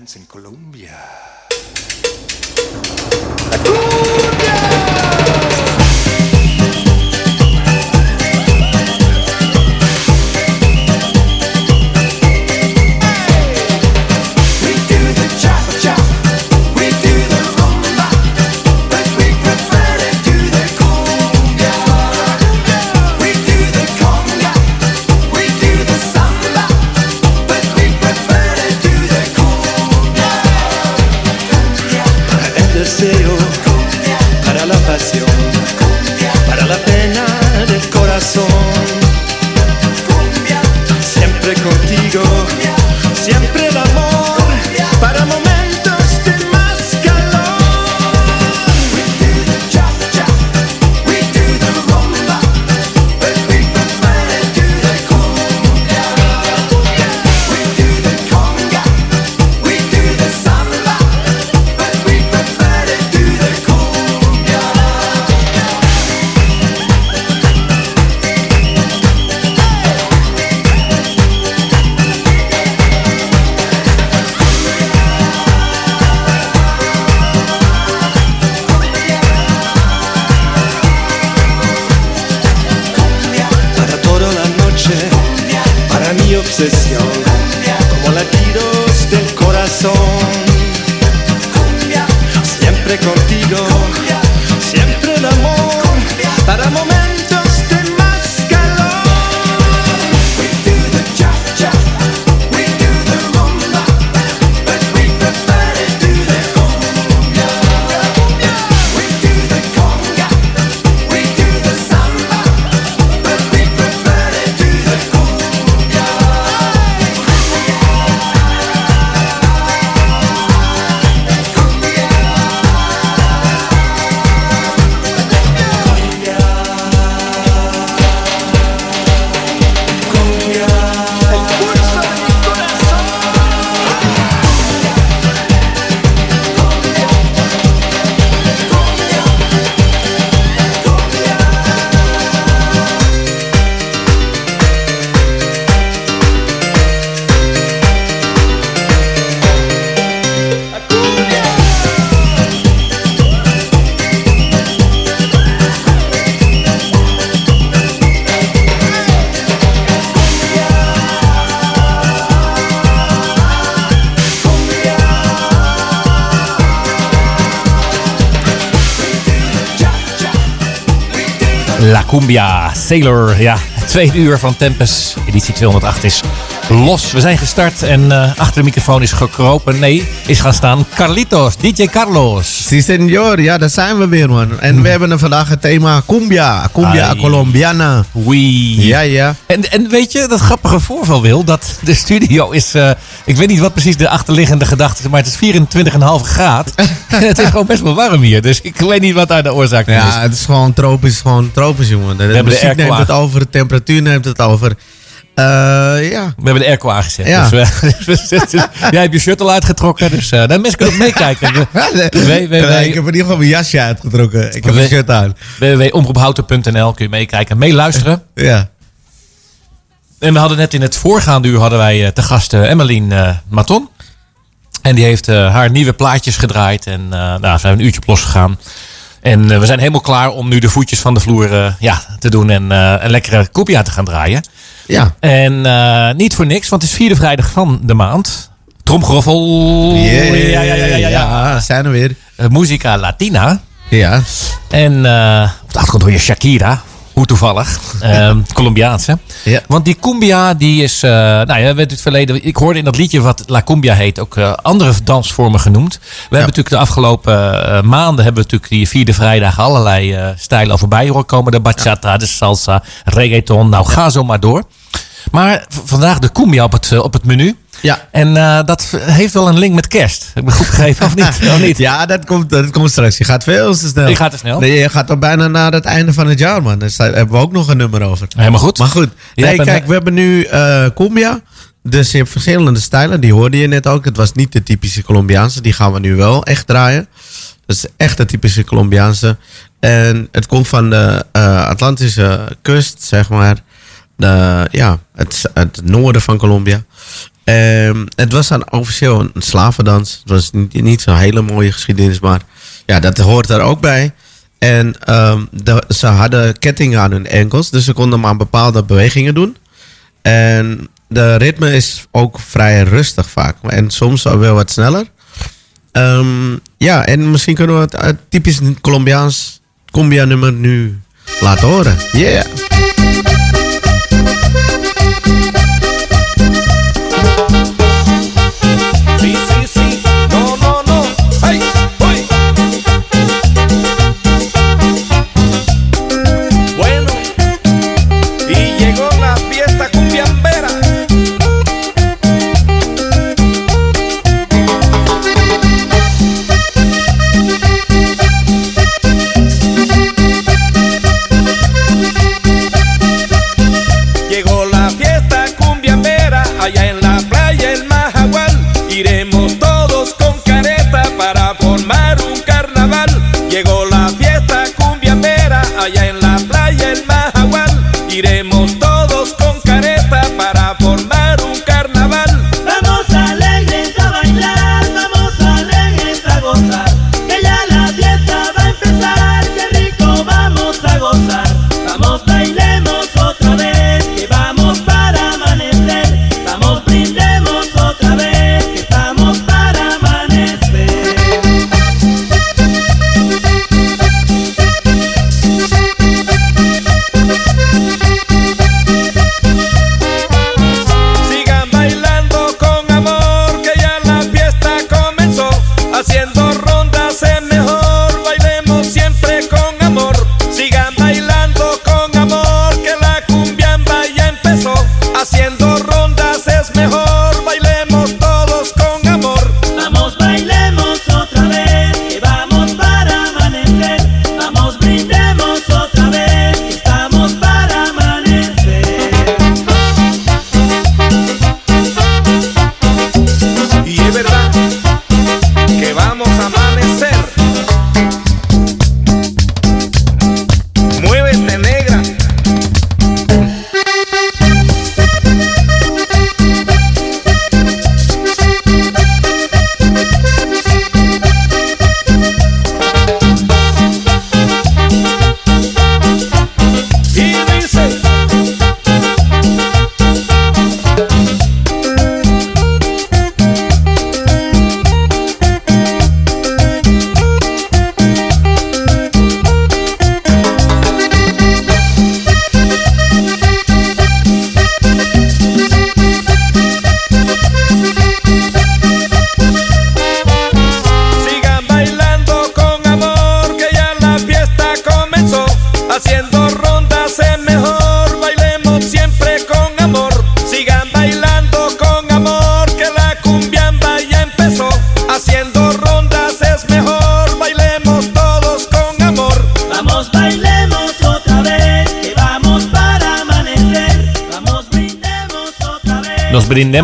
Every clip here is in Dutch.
in Colombia. Cumbia Sailor. Ja, tweede uur van Tempest, editie 208 is los. We zijn gestart en eh, achter de microfoon is gekropen. Nee, is gaan staan Carlitos, DJ Carlos. Si senor, ja, daar zijn we weer man. En we hebben er vandaag het thema cumbia, cumbia Ai. colombiana. Wee. Ja, ja. En, en weet je, dat grappige voorval wil, dat de studio is, eh, ik weet niet wat precies de achterliggende gedachte is, maar het is 24,5 graad. en het is gewoon best wel warm hier, dus ik weet niet wat daar de oorzaak van is. Ja, het is gewoon tropisch, gewoon tropisch jongen. De, hebben de muziek neemt het over, de temperatuur neemt het over. Eh, ja. We hebben de airco aangezet. Ja. Dus, we- dus- jij hebt je shirt al uitgetrokken, dus uh, mensen kunnen ook meekijken. Nee, ik heb in ieder geval mijn jasje uitgetrokken. Ik heb We- een shirt aan. www.omroephouten.nl kun je meekijken en meeluisteren. Ja. En we hadden net in het voorgaande uur hadden wij eh, te gast eh, Emmeline Maton. En die heeft haar nieuwe plaatjes gedraaid. En nou, we zijn een uurtje op losgegaan. En eh, we zijn helemaal klaar om nu de voetjes van de vloer eh, ja, te doen. En eh, een lekkere kopia te gaan draaien. Ja. En niet voor niks, want het is vierde vrijdag van de maand. Tromgeroffel. Yeah, ja, ja, ja, ja, ja. ja, zijn er weer. Musica Latina. Ja. En eh, op de achtergrond hoor je Shakira. Hoe toevallig. Ehm Colombiaanse. Ja. Want die cumbia, die is... eh, nou ja, we het verleden... Ik hoorde in dat liedje wat La Cumbia heet ook eh, andere dansvormen genoemd. We hebben natuurlijk de afgelopen eh, maanden... hebben we natuurlijk die vierde vrijdag allerlei stijlen al voorbij horen komen. De bachata, de salsa, reggaeton. Nou, ga zo maar door. Maar vandaag de cumbia op het, op het menu. Ja. En eh, dat heeft wel een link met kerst. Heb ik me goed begrepen of niet? Of niet? Ja, dat komt, dat komt straks. Je gaat veel te snel. Je gaat te snel. Nee, je gaat al bijna naar het einde van het jaar, man. Daar sta- hebben we ook nog een nummer over. Helemaal goed. Maar goed. Nee, een- kijk, we hebben nu eh cumbia. Dus je hebt verschillende stijlen. Die hoorde je net ook. Het was niet de typische Colombiaanse. Die gaan we nu wel echt draaien. Dat is echt de typische Colombiaanse. En het komt van de eh, Atlantische kust, zeg maar. De, ja, het, het noorden van Colombia. Ehm, het was dan officieel een slavendans. Het was niet, niet zo'n hele mooie geschiedenis, maar ja, dat hoort daar ook bij. En ehm, ze hadden kettingen aan hun enkels, dus ze konden maar bepaalde bewegingen doen. En de ritme is ook vrij rustig vaak. En soms wel wat sneller. Ehm, ja, en misschien kunnen we het eh, typisch Colombiaans cumbia nummer nu laten horen. Yeah!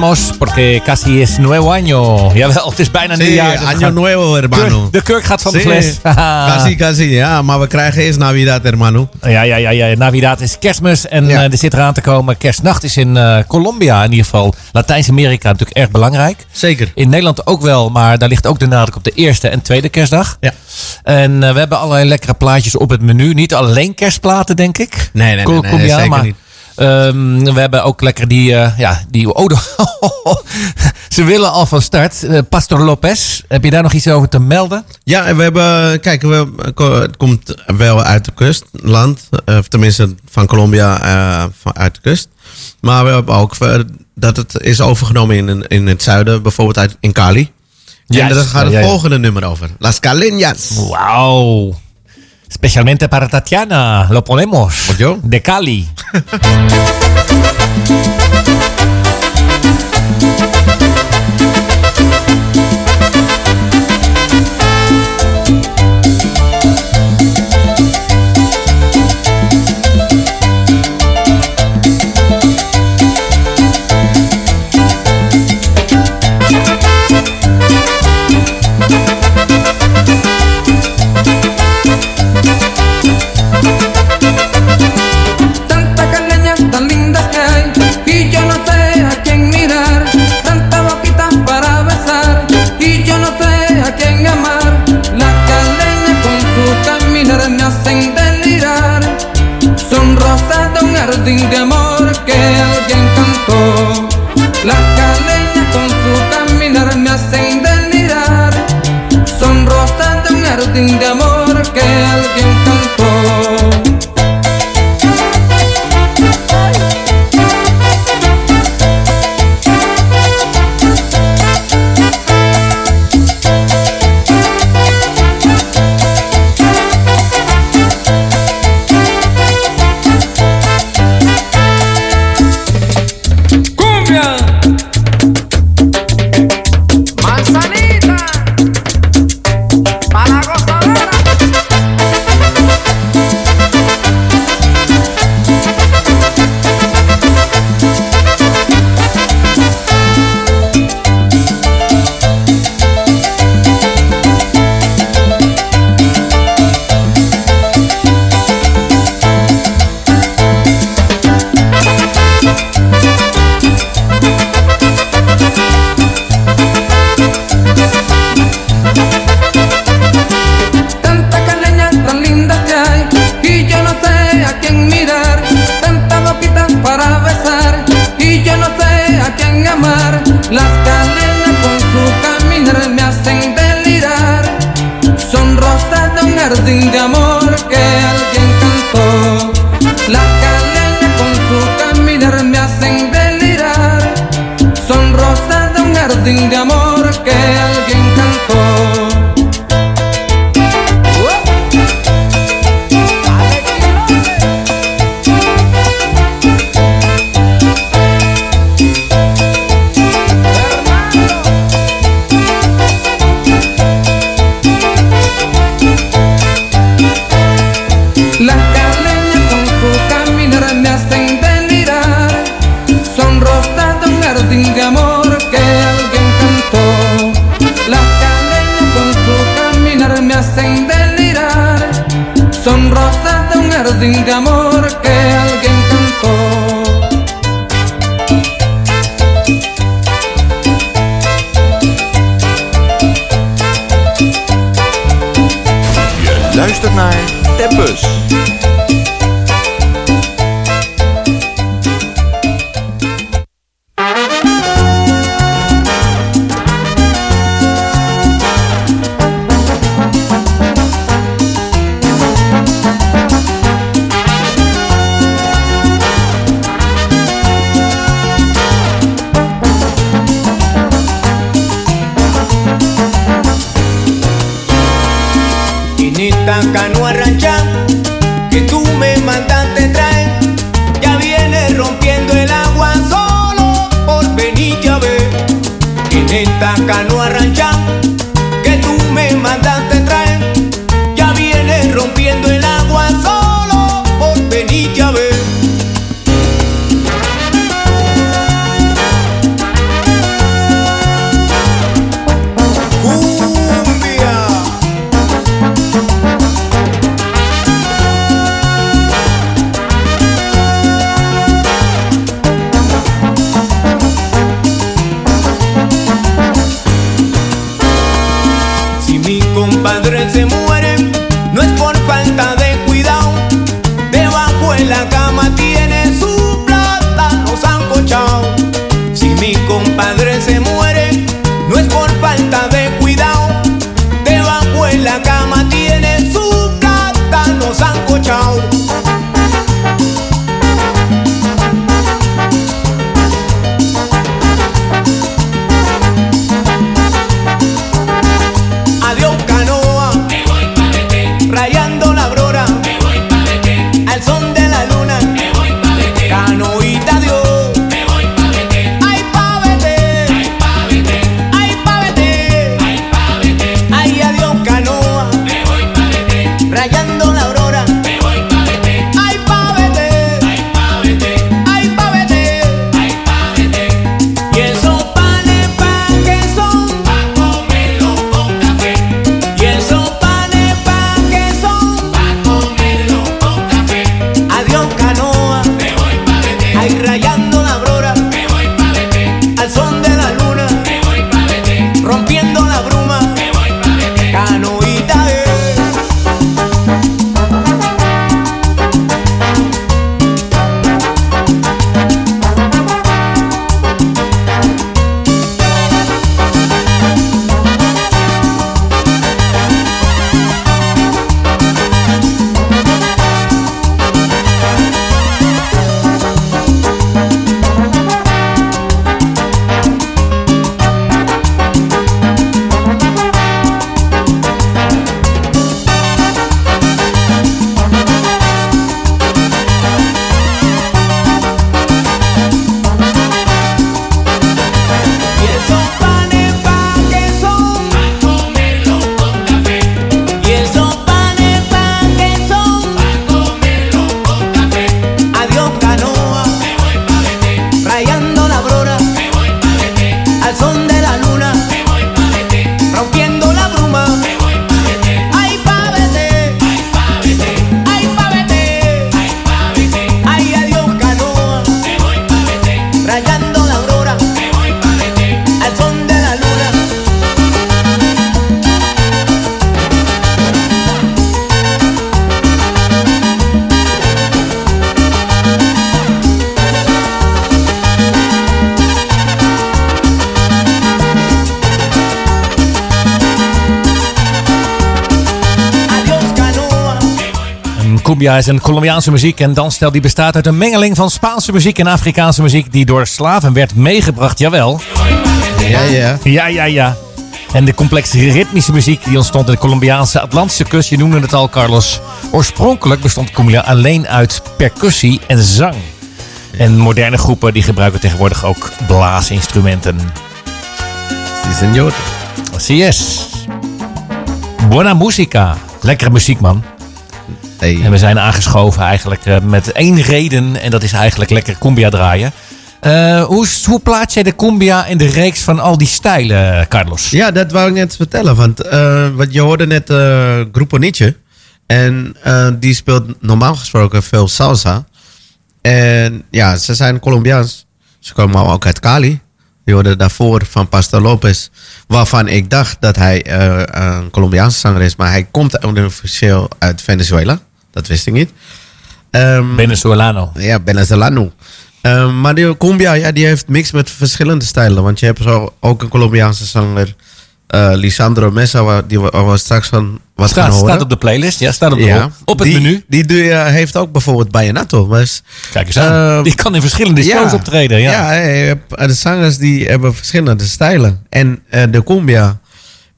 Brindemos porque casi is nuevo año. Jawel, het is bijna Sí, nieuwjaar. dus we año gaan- nuevo, hermano. Kurk- de kurk gaat van de fles. Casi, casi, ja. Maar we krijgen eerst Navidad, hermano. Ja, ja, ja, ja. Navidad is kerstmis en Ja. eh, er zit eraan te komen. Kerstnacht is in eh, Colombia in ieder geval. Latijns-Amerika natuurlijk erg belangrijk. Zeker. In Nederland ook wel, maar daar ligt ook de nadruk op de eerste en tweede kerstdag. Ja. En eh, we hebben allerlei lekkere plaatjes op het menu. Niet alleen kerstplaten, denk ik. Nee, nee, nee, Col- nee, Colombiaan, zeker maar, niet. Ehm, we hebben ook lekker die, eh, ja, die, oh, de- ze willen al van start. Eh, Pastor Lopez, heb je daar nog iets over te melden? Ja, we hebben, kijk, we, het komt wel uit de kustland. eh, Of tenminste van Colombia eh, van, uit de kust. Maar we hebben ook eh, dat het is overgenomen in, in het zuiden, bijvoorbeeld uit, in Cali. Juist, en daar gaat het ja, ja. volgende nummer over. Las Caleñas. Wow. Specialmente para Tatiana, lo ponemos. yo? De Cali. think I'm Cumbia is een Colombiaanse muziek en dansstijl die bestaat uit een mengeling van Spaanse muziek en Afrikaanse muziek die door slaven werd meegebracht, jawel. Ja, ja. Ja, ja, ja. En de complexe ritmische muziek die ontstond in de Colombiaanse Atlantische kust, je noemde het al Carlos. Oorspronkelijk bestond Cumbia alleen uit percussie en zang. En moderne groepen die gebruiken tegenwoordig ook blaasinstrumenten. Sí, señor. Así es. Buena música. Lekkere muziek, man. Hey. En we zijn aangeschoven eigenlijk eh, met één reden. En dat is eigenlijk lekker cumbia draaien. Eh, hoe, hoe plaats jij de cumbia in de reeks van al die stijlen, Carlos? Ja, dat wou ik net vertellen. Want eh, wat je hoorde net eh Grupo Nietzsche. En die speelt normaal gesproken veel salsa. En ja, ze zijn Colombiaans. Ze komen ook uit Cali. Je hoorde daarvoor van Pastor Lopez. Waarvan ik dacht dat hij een Colombiaanse zanger is. Maar hij komt officieel uit Venezuela. Dat wist ik niet. Ehm, Venezolano. ja, Venezolano. Ehm, maar die cumbia, ja, die heeft mix met verschillende stijlen. Want je hebt zo ook een Colombiaanse zanger, eh, Lisandro Mesa, waar, die we, waar we straks van wat gaan Staat, horen. staat op de playlist. Ja, staat op, de, ja, op het die, menu. Die je- heeft ook bijvoorbeeld Bayanato. Dus, Kijk eens aan. eh, die kan in verschillende shows optreden. Ja. ja de zangers die hebben verschillende stijlen. En eh, de cumbia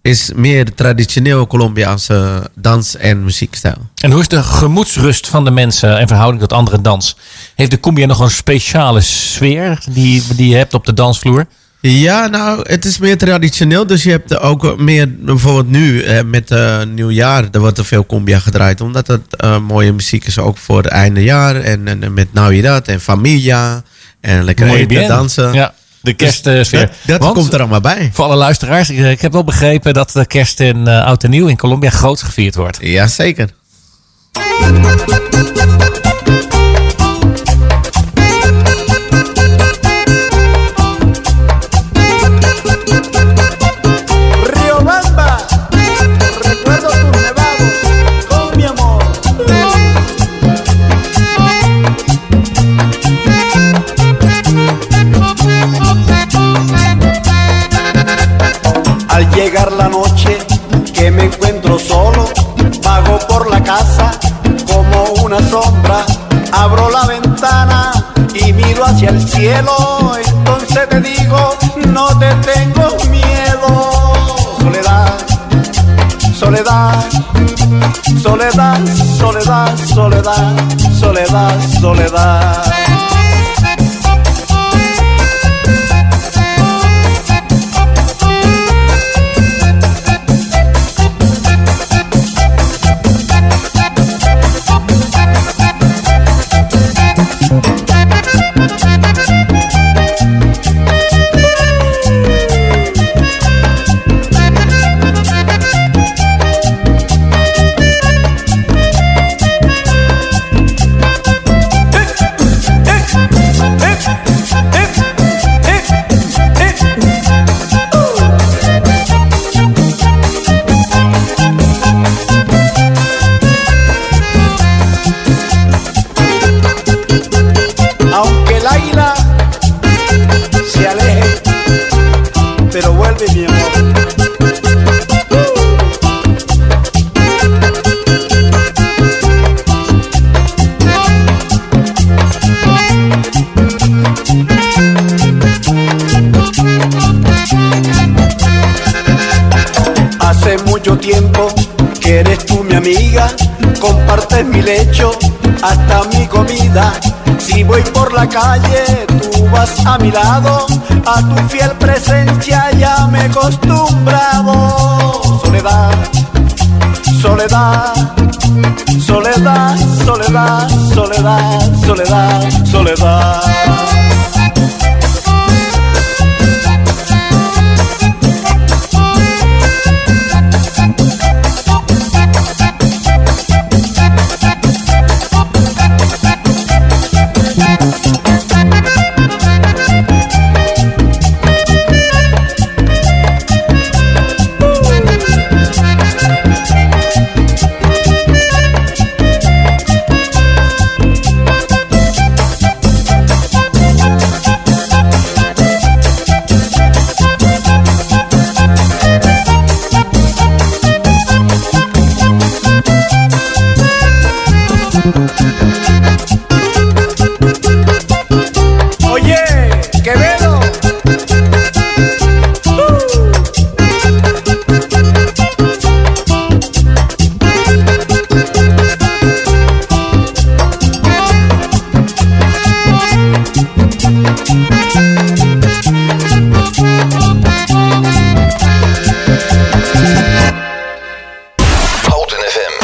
is meer traditioneel Colombiaanse dans- en muziekstijl. En hoe is de gemoedsrust van de mensen in verhouding tot andere dans? Heeft de cumbia nog een speciale sfeer die, die je hebt op de dansvloer? Ja, nou, het is meer traditioneel. Dus je hebt ook meer, bijvoorbeeld nu eh, met eh, nieuwjaar, er wordt er veel cumbia gedraaid. Omdat het eh, mooie muziek is ook voor het einde jaar. En, en met Navidad en Familia. En lekker eten, bien. dansen. Ja, de kerstsfeer. Dat, dat Want, komt er allemaal bij. Voor alle luisteraars, ik, heb wel begrepen dat de kerst in eh, Oud en Nieuw in Colombia groot gevierd wordt. Jazeker. Río soledad, soledad, soledad. Mucho tiempo que eres tú mi amiga, compartes mi lecho, hasta mi comida. Si voy por la calle, tú vas a mi lado, a tu fiel presencia ya me he acostumbrado. Soledad, soledad, soledad, soledad, soledad, soledad, soledad.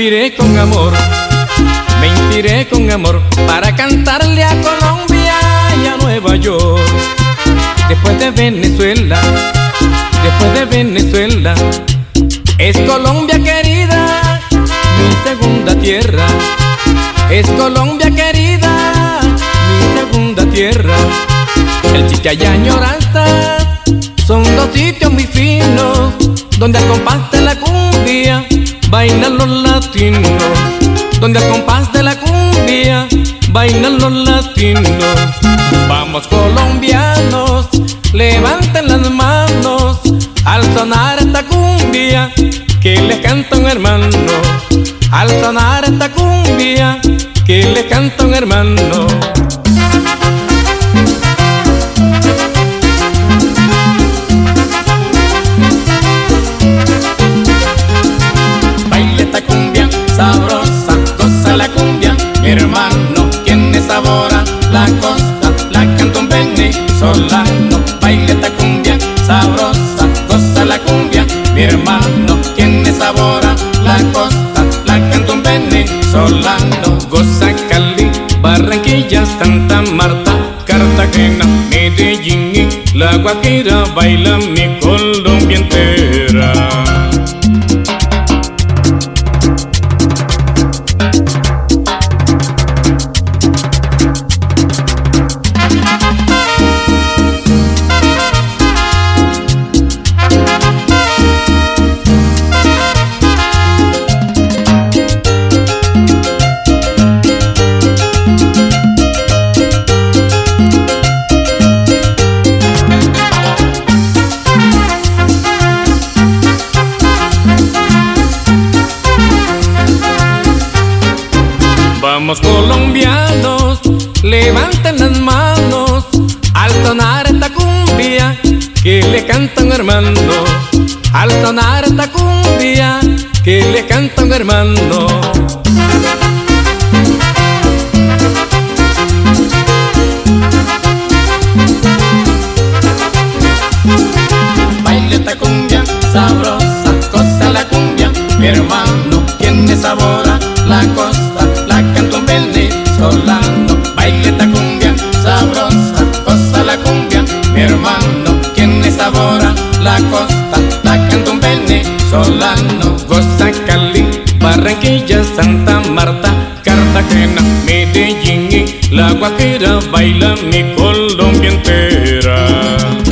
Inspiré con amor, me inspiré con amor para cantarle a Colombia y a Nueva York. Después de Venezuela, después de Venezuela, es Colombia querida, mi segunda tierra. Es Colombia querida, mi segunda tierra. El Chicha y Añoranta son dos sitios muy finos donde al compás de la cumbia bailan los latinos. Donde al compás de la cumbia bailan los latinos. Vamos colombianos, levanten las manos al sonar esta cumbia que les canta un hermano. Al sonar esta cumbia que les canta un hermano. La costa, la canta un venezolano. Baila esta cumbia sabrosa, goza la cumbia, mi hermano tiene sabor a la costa, la canta un venezolano. Goza Cali, Barranquilla, Santa Marta, Cartagena, Medellín y La Guajira, baila mi Marta, Cartagena, Medellín y La Guajira, baila mi Colombia entera.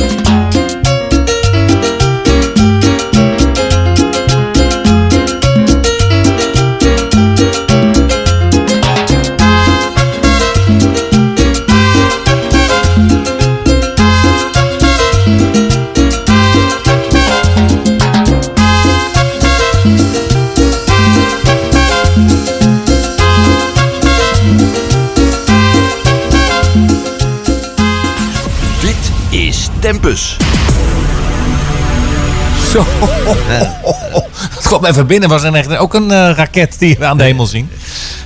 Zo. Het kwam even binnen. Was er echt ook een eh, raket die we aan de hemel zien.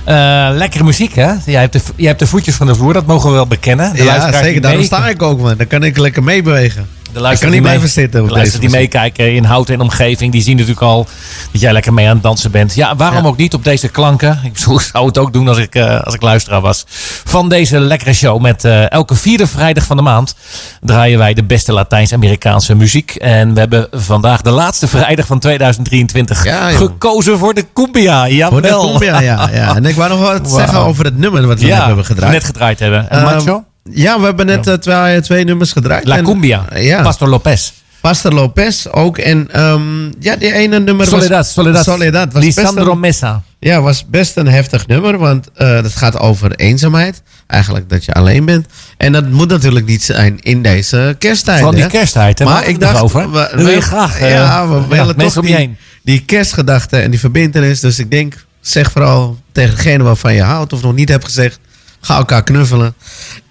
Eh, lekkere muziek, hè? Jij hebt, de, jij hebt de voetjes van de vloer, dat mogen we wel bekennen. De ja, zeker. Daarom mee- sta ik ook, man. Dan kan ik lekker meebewegen. De luisteraars kan niet die blijven mee- zitten op De luisteraars deze die meekijken in hout en omgeving, die zien natuurlijk al dat jij lekker mee aan het dansen bent. Ja, waarom Ja. ook niet op deze klanken? Ik zou het ook doen als ik, eh, als ik luisteraar was. Van deze lekkere show met eh, elke vierde vrijdag van de maand draaien wij de beste Latijns-Amerikaanse muziek. En we hebben vandaag de laatste vrijdag van 2023 Ja, joh. gekozen voor de cumbia. Jawel. Voor de cumbia, ja, ja. En ik wou nog wat zeggen over het nummer wat we net Ja, hebben gedraaid. net gedraaid hebben. En Ehm, Macho? Ja, we hebben net eh, twee, twee nummers gedraaid. La En, Cumbia. ja. Pastor Lopez. Pastor Lopez ook. En ehm, ja, die ene nummer Soledad, was... Soledad. Soledad. Was Lisandro een- Mesa. Ja, was best een heftig nummer, want eh het gaat over eenzaamheid. Eigenlijk dat je alleen bent. En dat moet natuurlijk niet zijn in deze kersttijd. Van die kersttijd, hè? Maar ik dacht, over. we- we- graag eh, ja, we willen toch die, die kerstgedachte en die verbindenis. Dus ik denk, zeg vooral tegen degene waarvan je houdt of nog niet hebt gezegd, ga elkaar knuffelen.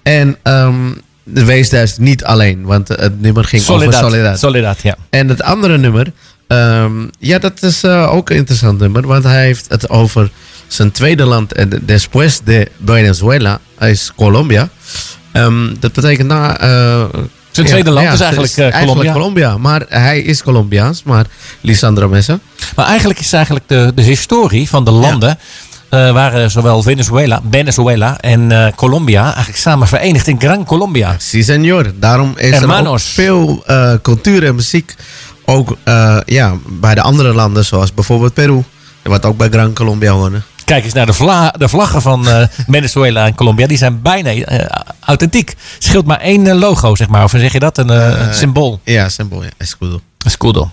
En ehm, wees dus niet alleen, want het nummer ging over Soledad. Soledad, ja. En het andere nummer, ehm, ja, dat is eh, ook een interessant nummer, want hij heeft het over zijn tweede land, en después de Venezuela, is Colombia. Ehm, dat betekent na eh, Zijn tweede land is eigenlijk, eh, eigenlijk Colombia. Colombia. Maar hij is Colombiaans, maar Lisandro Mesa. Maar eigenlijk is eigenlijk de, de historie van de landen. eh, waren zowel Venezuela, Venezuela en eh, Colombia eigenlijk samen verenigd in Gran Colombia. Si, senor. Daarom is er ook veel eh, cultuur en muziek ook eh, ja, bij de andere landen, zoals bijvoorbeeld Peru. Wat ook bij Gran Colombia horen. Kijk eens naar de, vla- de vlaggen van eh, Venezuela en Colombia. Die zijn bijna eh, authentiek. Scheelt maar één eh, logo, zeg maar. Of zeg je dat? Een, eh, een symbool. Ja, symbool. Ja, escudo. Escudo.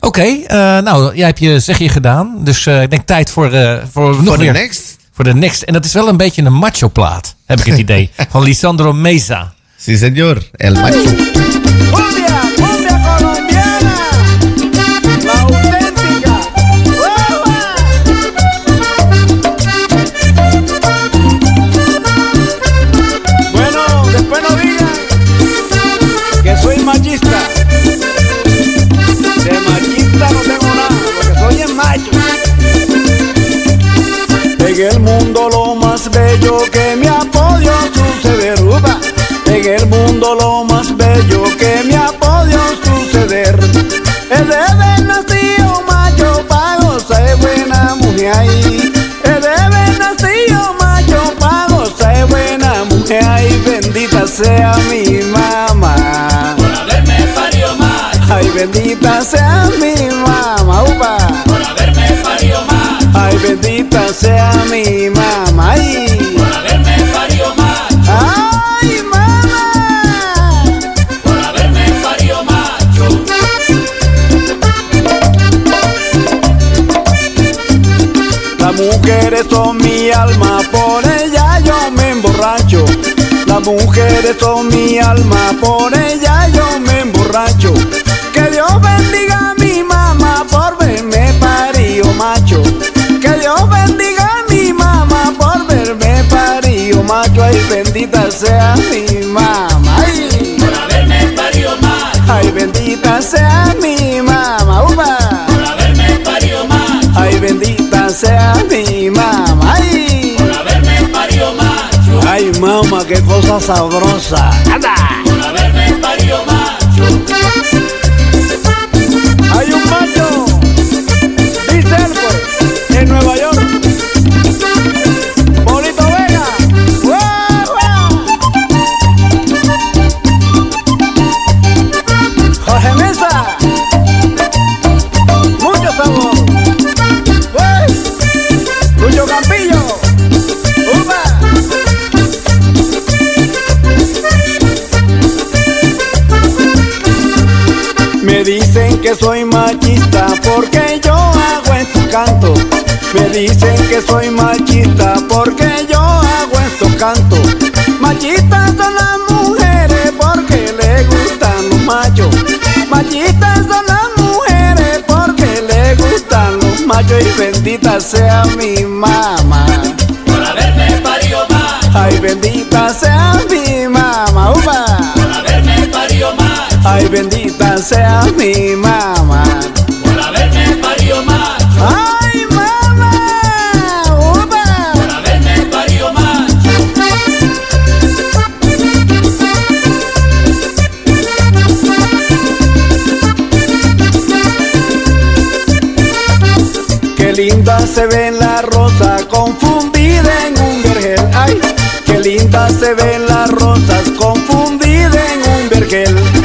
Oké, eh, nou, jij hebt je zeg je gedaan. Dus eh, ik denk tijd voor, eh, voor nog Voor de next. Voor de next. En dat is wel een beetje een macho plaat, heb ik het idee. van Lisandro Mesa. Si, senor. El macho. En el mundo lo más bello que me ha podido suceder, uva. En el mundo lo más bello que me ha podido suceder. Es de haber nacido macho pa' gozar buena mujer ahí. Es de haber nacido macho pa' gozar buena mujer ahí. Bendita sea mi mamá. Por haberme parido macho. Ay, bendita sea mi mamá, upa. Sea mi mamá. Ay. Por haberme parido macho. Ay, mamá. Por haberme parido macho. Las mujeres son mi alma, por ella yo me emborracho. Las mujeres son mi alma, por ella yo me emborracho. Que Dios bendiga a mi mamá por verme parido macho. Ay, bendita sea mi mamá. Ay, por haberme parido macho. Ay, bendita sea mi mamá. Upa. Por haberme parido macho. Ay, bendita sea mi mamá. Ay, por haberme parido macho. Ay, mamá, qué cosa sabrosa. Anda. Que soy machista porque yo hago estos cantos. Me dicen que soy machista porque yo hago estos cantos. Machistas son las mujeres porque le gustan los machos. Machistas son las mujeres porque le gustan los machos y bendita sea mi mamá. Por haberme parido macho. Ay, bendita sea mi mamá. Upa. Ay, bendita sea mi mamá. Por haberme parido macho. Ay, mamá. Upa. Por haberme parido macho. Qué linda se ve la rosa confundida en un vergel. Ay, qué linda se ven las rosas confundida en un vergel.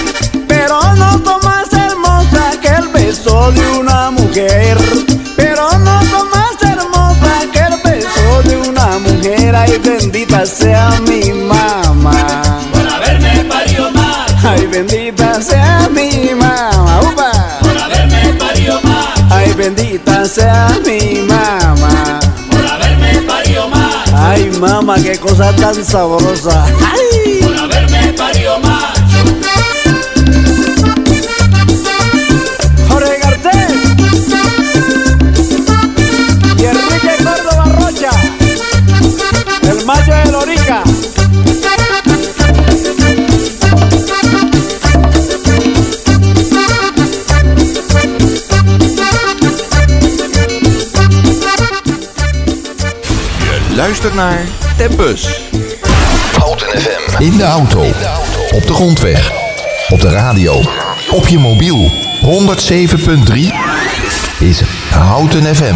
Ay, bendita sea mi mamá. Por haberme parido macho. Ay, bendita sea mi mamá. Upa. Por haberme parido macho. Ay, bendita sea mi mamá. Por haberme parido macho. Ay, mamá, qué cosa tan sabrosa. Ay. Por haberme parido macho. Luistert naar Tempus. Houten FM. In de auto. Op de grondweg. Op de radio. Op je mobiel. 107.3 is Houten FM.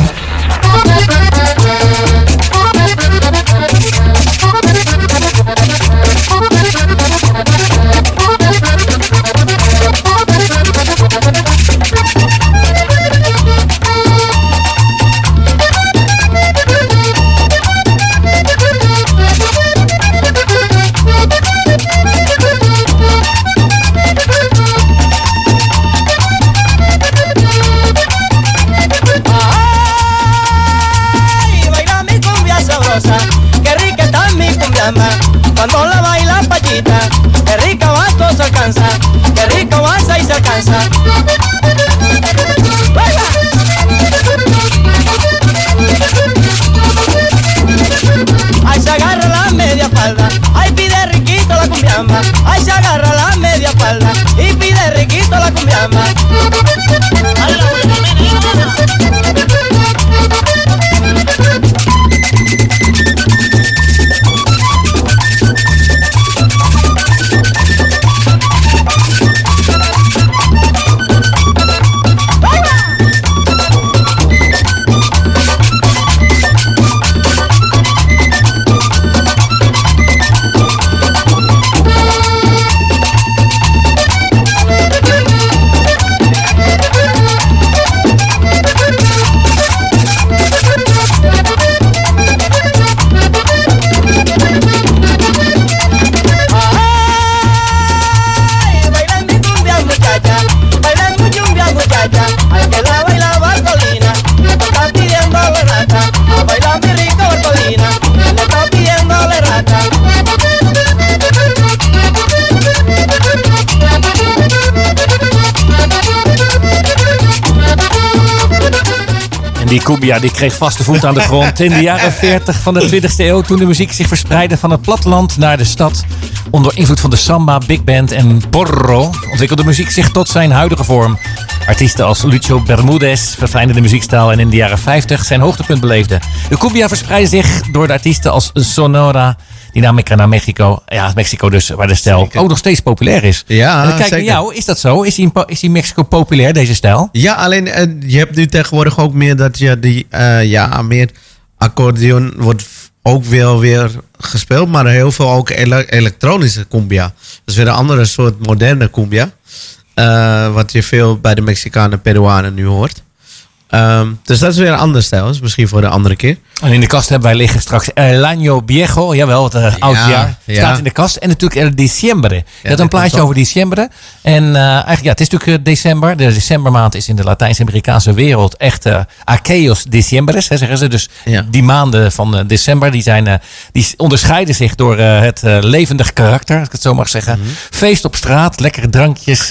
Die cumbia die kreeg vaste voet aan de grond in de jaren 40 van de 20e eeuw. Toen de muziek zich verspreidde van het platteland naar de stad. Onder invloed van de samba, big band en porro ontwikkelde muziek zich tot zijn huidige vorm. Artiesten als Lucio Bermudez verfijnden de muziekstijl en in de jaren 50 zijn hoogtepunt beleefden. De cumbia verspreidde zich door de artiesten als Sonora, Dynamica naar Mexico. Ja, Mexico dus, waar de stijl ook nog steeds populair is. Ja, en dan kijk naar jou, is dat zo? Is die is die Mexico populair, deze stijl? Ja, alleen eh, je hebt nu tegenwoordig ook meer dat je die, eh, ja, meer accordeon wordt ook wel weer gespeeld, maar heel veel ook ele- elektronische cumbia. Dat is weer een andere soort moderne cumbia, eh, wat je veel bij de Mexicanen en Peruanen nu hoort. Ehm, dus dat is weer een andere stijl, is misschien voor de andere keer. En in de kast hebben wij liggen straks El Año Viejo. Jawel, het uh, oud jaar. ja. Staat in de kast. En natuurlijk El Diciembre. Je had dat een plaatje over Diciembre. En eh, eigenlijk, ja, het is natuurlijk eh, december. De decembermaand is in de Latijns-Amerikaanse wereld echt eh Aqueos Diciembres, hè, zeggen ze. Dus Ja. die maanden van december, die, zijn, die onderscheiden zich door het levendig karakter, als ik het zo mag zeggen. Mhm. Feest op straat, lekkere drankjes,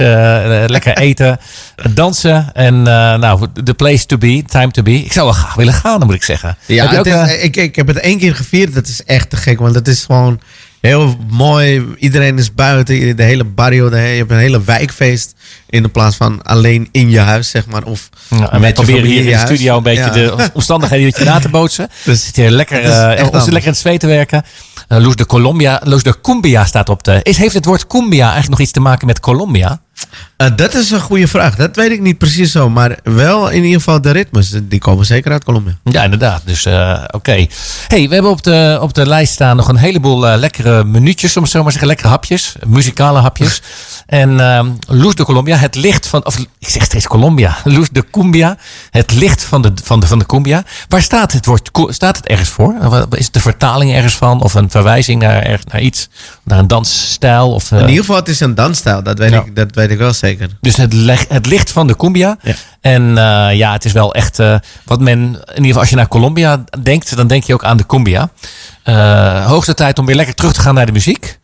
lekker eten, dansen. En nou, the place to be, time to be. Ik zou wel graag willen gaan, dan moet ik zeggen. Ja, Heb ook, is- eh, ik, ik heb het één keer gevierd. Dat is echt te gek, want het is gewoon heel mooi. Iedereen is buiten, de hele barrio. De, je hebt een hele wijkfeest in de plaats van alleen in je huis, zeg maar. Of Ja, en wij proberen hier in de huis. studio een beetje Ja. de omstandigheden je na te bootsen. Dus Zit hier lekker, het is eh echt lekker in het zweet te werken. Eh Loes de Colombia, Loes de Cumbia staat op de... Is, heeft het woord cumbia eigenlijk nog iets te maken met Colombia? Eh, dat is een goede vraag. Dat weet ik niet precies zo. Maar wel in ieder geval de ritmes. Die komen zeker uit Colombia. Ja, inderdaad. Dus eh, oké. hey, we hebben op de, op de lijst staan nog een heleboel eh, lekkere minuutjes, om het zo maar te zeggen. Lekkere hapjes, muzikale hapjes. en ehm Loes de Colombia, het licht van... Of ik zeg steeds Colombia. Loes de Cumbia, het licht van de, van de, van de Cumbia. Waar staat het woord? Staat het ergens voor? Is het de vertaling ergens van? Of een verwijzing naar, erg- naar iets? Naar een dansstijl? Of, In ieder geval, het is een dansstijl. Dat weet, Ja. ik, dat weet ik wel zeker. dus het, het licht van de cumbia. Ja. En eh, ja, het is wel echt eh, wat men, in ieder geval als je naar Colombia denkt, dan denk je ook aan de cumbia. Eh, hoogste tijd om weer lekker terug te gaan naar de muziek.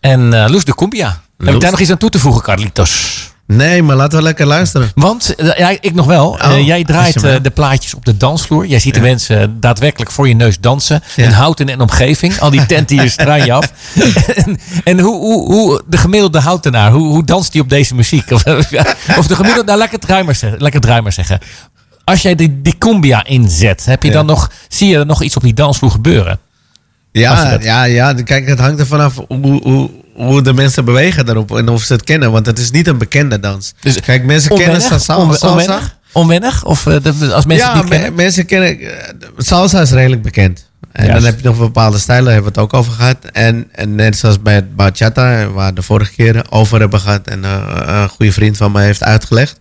En Loes de cumbia. Heb ik daar nog iets aan toe te voegen, Carlitos? Nee, maar laten we lekker luisteren. Want, eh, ja, ik nog wel. Eh, Oh, jij draait eh, de plaatjes op de dansvloer. Jij ziet de mensen daadwerkelijk voor je neus dansen. Ja. In houten en omgeving. Al die tenten hier straan je af. en en hoe, hoe, hoe de gemiddelde houtenaar, hoe, hoe danst die op deze muziek? Of, of de gemiddelde, nou draai maar zeggen. Draai maar zeggen. Als jij die, die cumbia inzet, heb je Ja. dan nog, zie je er nog iets op die dansvloer gebeuren? Ja, dat- ja, ja, kijk, het hangt er vanaf hoe, hoe, hoe de mensen bewegen daarop en of ze het kennen. Want het is niet een bekende dans. Dus Kijk, mensen kennen Onwennig? salsa. Onwe- salsa. Onwennig? Onwennig? Of eh, de- als mensen ja, me- kennen? mensen kennen... eh, Salsa is redelijk bekend. En Juist. dan heb je nog bepaalde stijlen, daar hebben we het ook over gehad. En, en net zoals bij het bachata, waar we de vorige keer over hebben gehad... en eh, een goede vriend van mij heeft uitgelegd.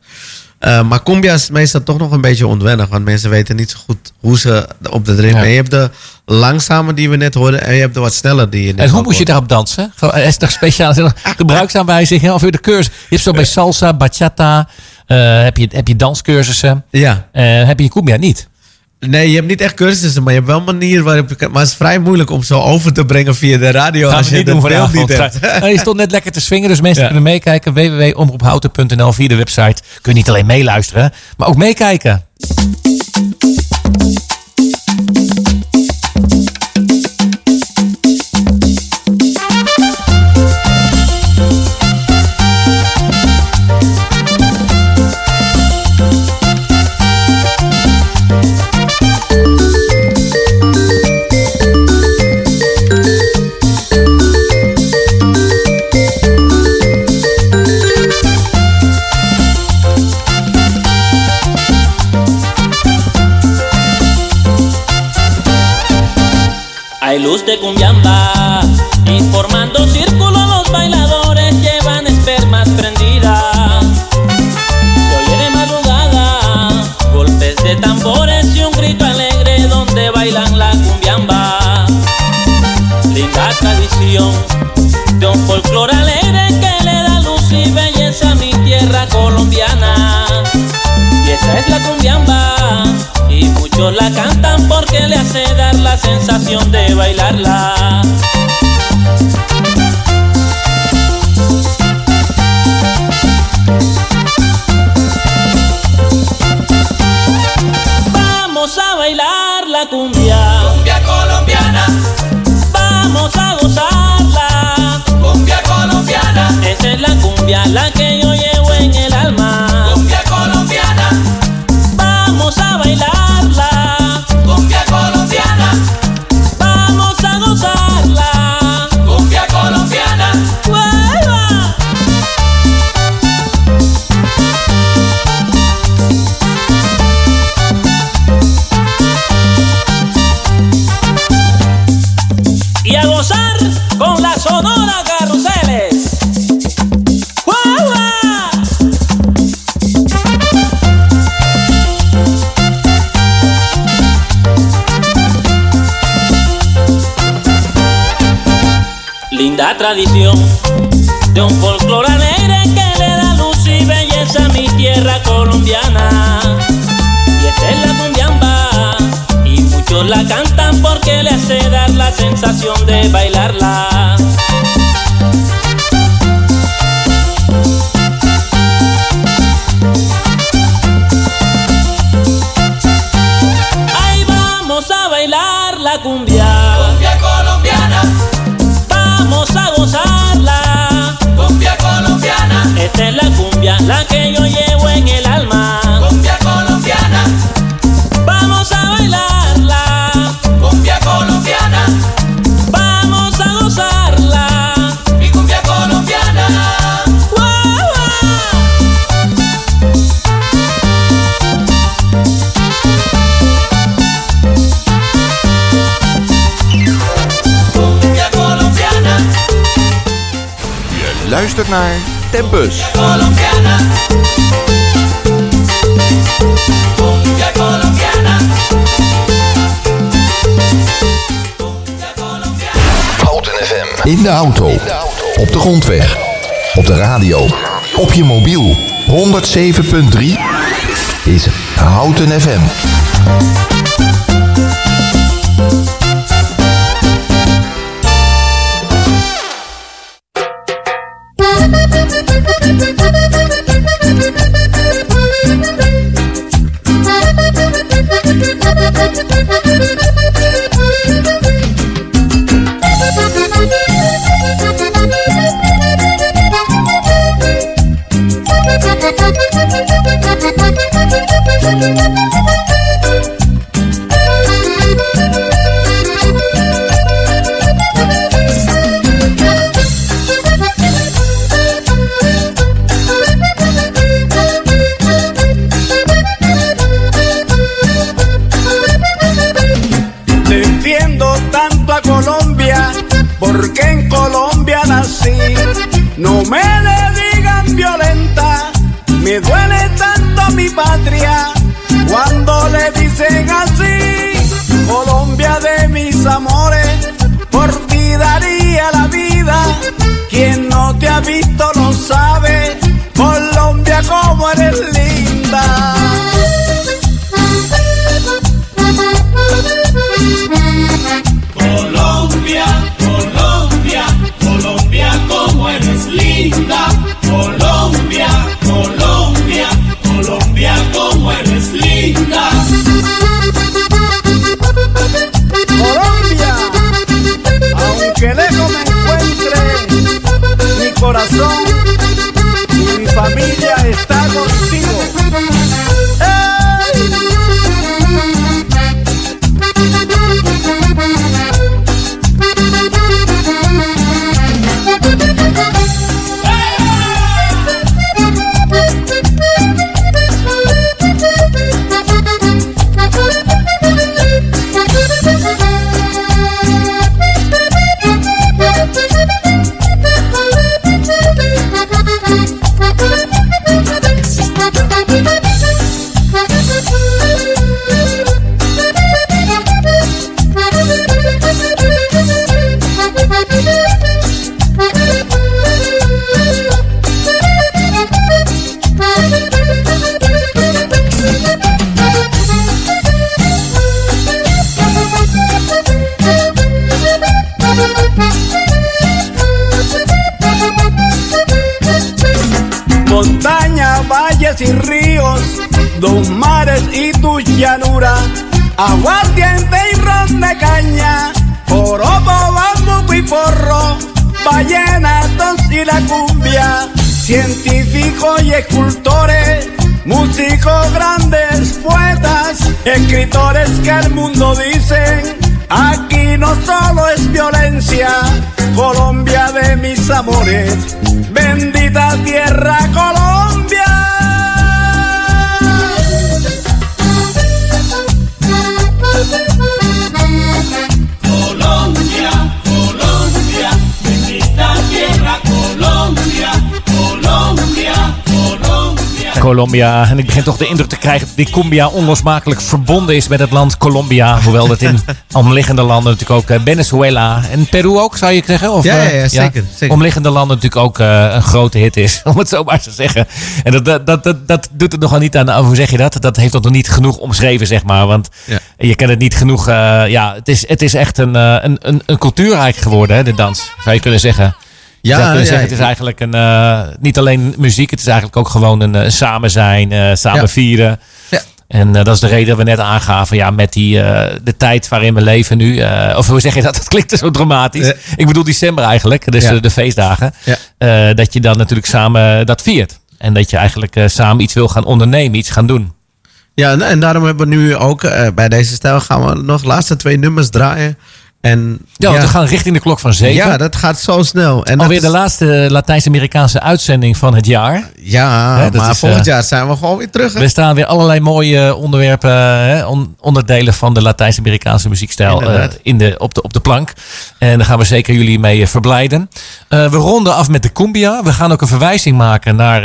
Eh, maar cumbia is meestal toch nog een beetje onwennig. Want mensen weten niet zo goed hoe ze op de ritme... Ja. En je hebt de langzame die we net hoorden... en je hebt de wat sneller die je net En hoe ook moest je daarop dansen? Gewoon, Is er er nog gebruiksaanwijzingen of weer de cursus? Je hebt zo bij salsa, bachata, eh, heb, je, heb je danscursussen. Ja. Eh, heb je cumbia niet? Nee, je hebt niet echt cursussen, maar je hebt wel een manier waarop je kan... Maar het is vrij moeilijk om zo over te brengen via de radio... Gaan als je doen beeld niet hebt. Nou, je stond net lekker te swingen, dus mensen Ja. kunnen meekijken. www.omroephouten.nl via de website. Kun je niet alleen meeluisteren, maar ook meekijken. Hay luz de cumbiamba y formando círculo los bailadores llevan espermas prendidas. Se oye de madrugada golpes de tambores y un grito alegre donde bailan la cumbiamba. Linda tradición de un folclore alegre que le da luz y belleza a mi tierra colombiana. Y esa es la cumbiamba Y muchos la cantan porque le hace dar la sensación de bailarla tradición de un folclore alegre que le da luz y belleza a mi tierra colombiana. Y esta es la cumbiamba y muchos la cantan porque le hace dar la sensación de bailarla. Esta es la cumbia, la que yo llevo en el alma. Cumbia colombiana. Vamos a bailarla. Cumbia colombiana. Vamos a gozarla. Mi cumbia colombiana. ¡Guau, guau! Cumbia colombiana. Je luistert naar Tempus. Houten FM. In de auto. Op de grondweg. Op de radio. Op je mobiel. 107.3 is Houten FM. Aguardiente y ron de caña, oropo, bambuco y porro, vallenatos y la cumbia, científicos y escultores, músicos grandes, poetas, escritores que al mundo dicen, aquí no solo es violencia, Colombia de mis amores, bendita tierra Colombia. Colombia. En ik begin toch de indruk te krijgen dat die cumbia onlosmakelijk verbonden is met het land Colombia. Hoewel dat in omliggende landen natuurlijk ook eh, Venezuela en Peru ook, zou je zeggen? Of, Ja, ja, eh, ja, zeker, zeker. Omliggende landen natuurlijk ook eh, een grote hit is, om het zo maar te zeggen. En dat, dat, dat, dat, dat doet het nogal niet aan, hoe zeg je dat? Dat heeft het nog niet genoeg omschreven, zeg maar. Want Ja. je kent het niet genoeg. ja, het is, het is echt een, eh, een, een, een cultuurrijk geworden, hè, de dans. Zou je kunnen zeggen. Je zou kunnen zeggen, het is eigenlijk een, eh, niet alleen muziek, het is eigenlijk ook gewoon een, eh, samen zijn, eh, samen Ja. vieren. Ja. En dat is de reden dat we net aangaven, ja, met die, de tijd waarin we leven nu. of hoe zeg je dat? Dat klinkt zo dramatisch. Ja. Ik bedoel december eigenlijk, dus Ja. de feestdagen. Ja. Dat je dan natuurlijk samen dat viert. En dat je eigenlijk samen iets wil gaan ondernemen, iets gaan doen. Ja, en, en daarom hebben we nu ook bij deze stijl gaan we nog de laatste twee nummers draaien. En Ja, we gaan richting de klok van zeven. ja, dat gaat zo snel. En dat Alweer de laatste Latijns-Amerikaanse uitzending van het jaar. Ja, maar is, volgend eh, jaar zijn we gewoon weer terug. hè? Er staan weer allerlei mooie onderwerpen, hè, on- onderdelen van de Latijns-Amerikaanse muziekstijl eh, in de, op, de, op de plank. En daar gaan we zeker jullie mee eh, verblijden. We ronden af met de cumbia. We gaan ook een verwijzing maken naar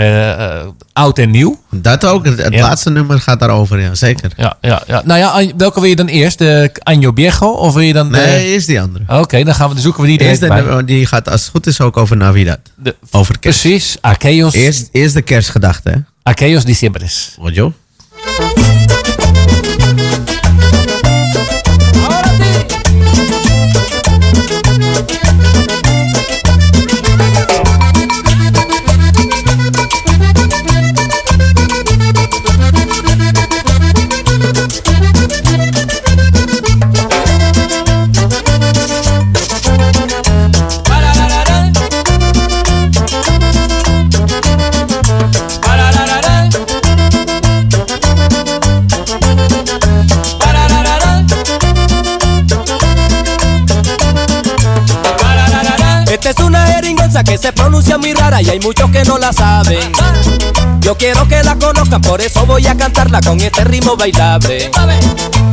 oud en nieuw. Dat ook. Het, het Ja. laatste nummer gaat daarover, ja, zeker. Ja, ja, ja. Nou ja, welke wil je dan eerst? De Año Viejo? Of wil je dan... de- Nee, is die andere. Oké, dan gaan we, dan zoeken we die Eerst de, die gaat als het goed is ook over Navidad. De- Over kerst. Precies, Aquellos, Eerst, eerst de kerstgedachte, hè? Aquellos Diciembres. Hoor je? Esta es una jeringonza que se pronuncia muy rara y hay muchos que no la saben. Yo quiero que la conozcan, por eso voy a cantarla con este ritmo bailable.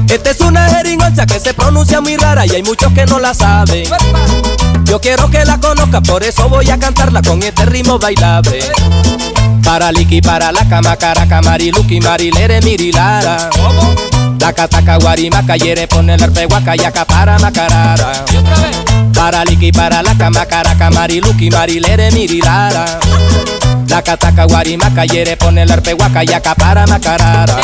Esta es una jeringonza que se pronuncia muy rara y hay muchos que no la saben. Yo quiero que la conozca, por eso voy a cantarla con este ritmo bailable. Para Liki, para la cama, caraca, mariluki, marilere, mirilara. Taca, taca, guarimaca, quiere poner el guaca y macarara. Para liqui, para la cama, caraca, mariluki, marilere, mirirara. Taca, taca, guarimaca, quiere poner el guaca y acapara macarara.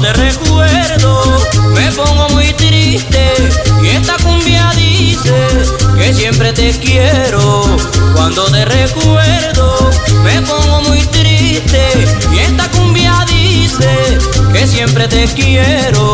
Te recuerdo me pongo muy triste y esta cumbia dice que siempre te quiero. Cuando te recuerdo me pongo muy triste y esta cumbia dice que siempre te quiero.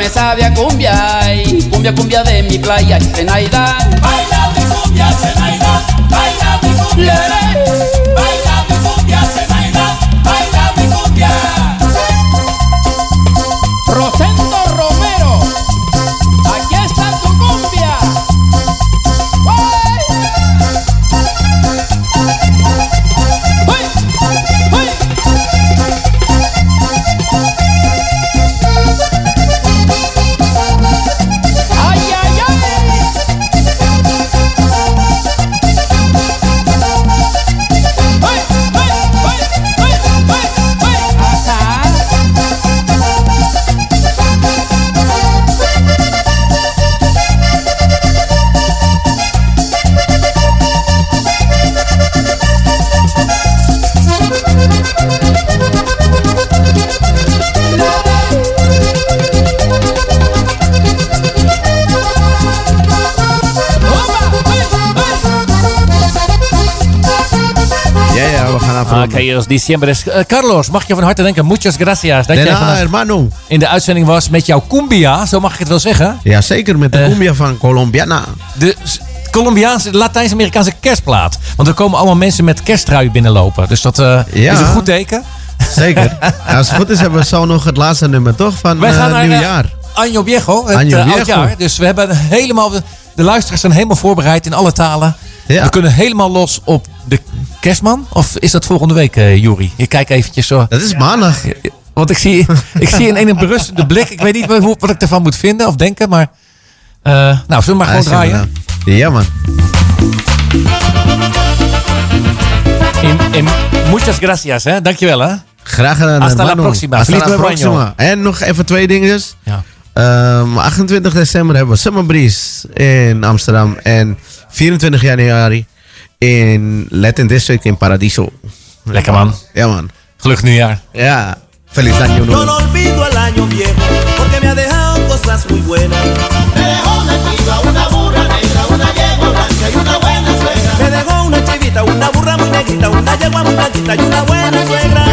Me sabe a cumbia. ay, cumbia, cumbia de mi playa. Zenaida. Baila mi cumbia, Zenaida. Baila mi cumbia. Diciembre is. Eh, Carlos, mag je van harte denken. Muchas gracias. Dat De jij nada, vandaag hermano. in de uitzending was met jouw cumbia. Zo mag ik het wel zeggen. Ja, zeker met de Eh. cumbia van Colombiana. De Colombiaanse, Latijns-Amerikaanse kerstplaat. Want er komen allemaal mensen met kersttrui binnenlopen. Dus dat eh, Ja. is een goed teken. Zeker. Als het goed is hebben we zo nog het laatste nummer toch van Wij gaan eh, naar nieuwjaar. Año Viejo, het Año Viejo. Dus we hebben helemaal, de luisteraars zijn helemaal voorbereid in alle talen. Ja. We kunnen helemaal los op kerstman. Of is dat volgende week, eh Juri? Je kijkt eventjes zo. Dat is maandag. Want ik zie, ik zie in een berustende blik. Ik weet niet hoe, wat ik ervan moet vinden of denken. Maar eh, nou, zullen we maar gewoon draaien? inderdaad. Ja man. In, in, muchas gracias, hè? Dankjewel, hè? Graag gedaan. Hasta la próxima. Hasta la próxima. En nog even twee dingetjes. Ja. Ehm, 28 december hebben we Summer Breeze in Amsterdam. En 24 januari in Latin District in Paradiso. Lekker man. Ja man. Gelukkig nieuwjaar. Ja. Feliz año nuevo. No olvido el año viejo porque me ha dejado cosas muy buenas. Me dejó una chiva, una burra negra, una yegua y una buena suegra. Me dejó una chivita, una burra muy una yegua muy y una buena suegra.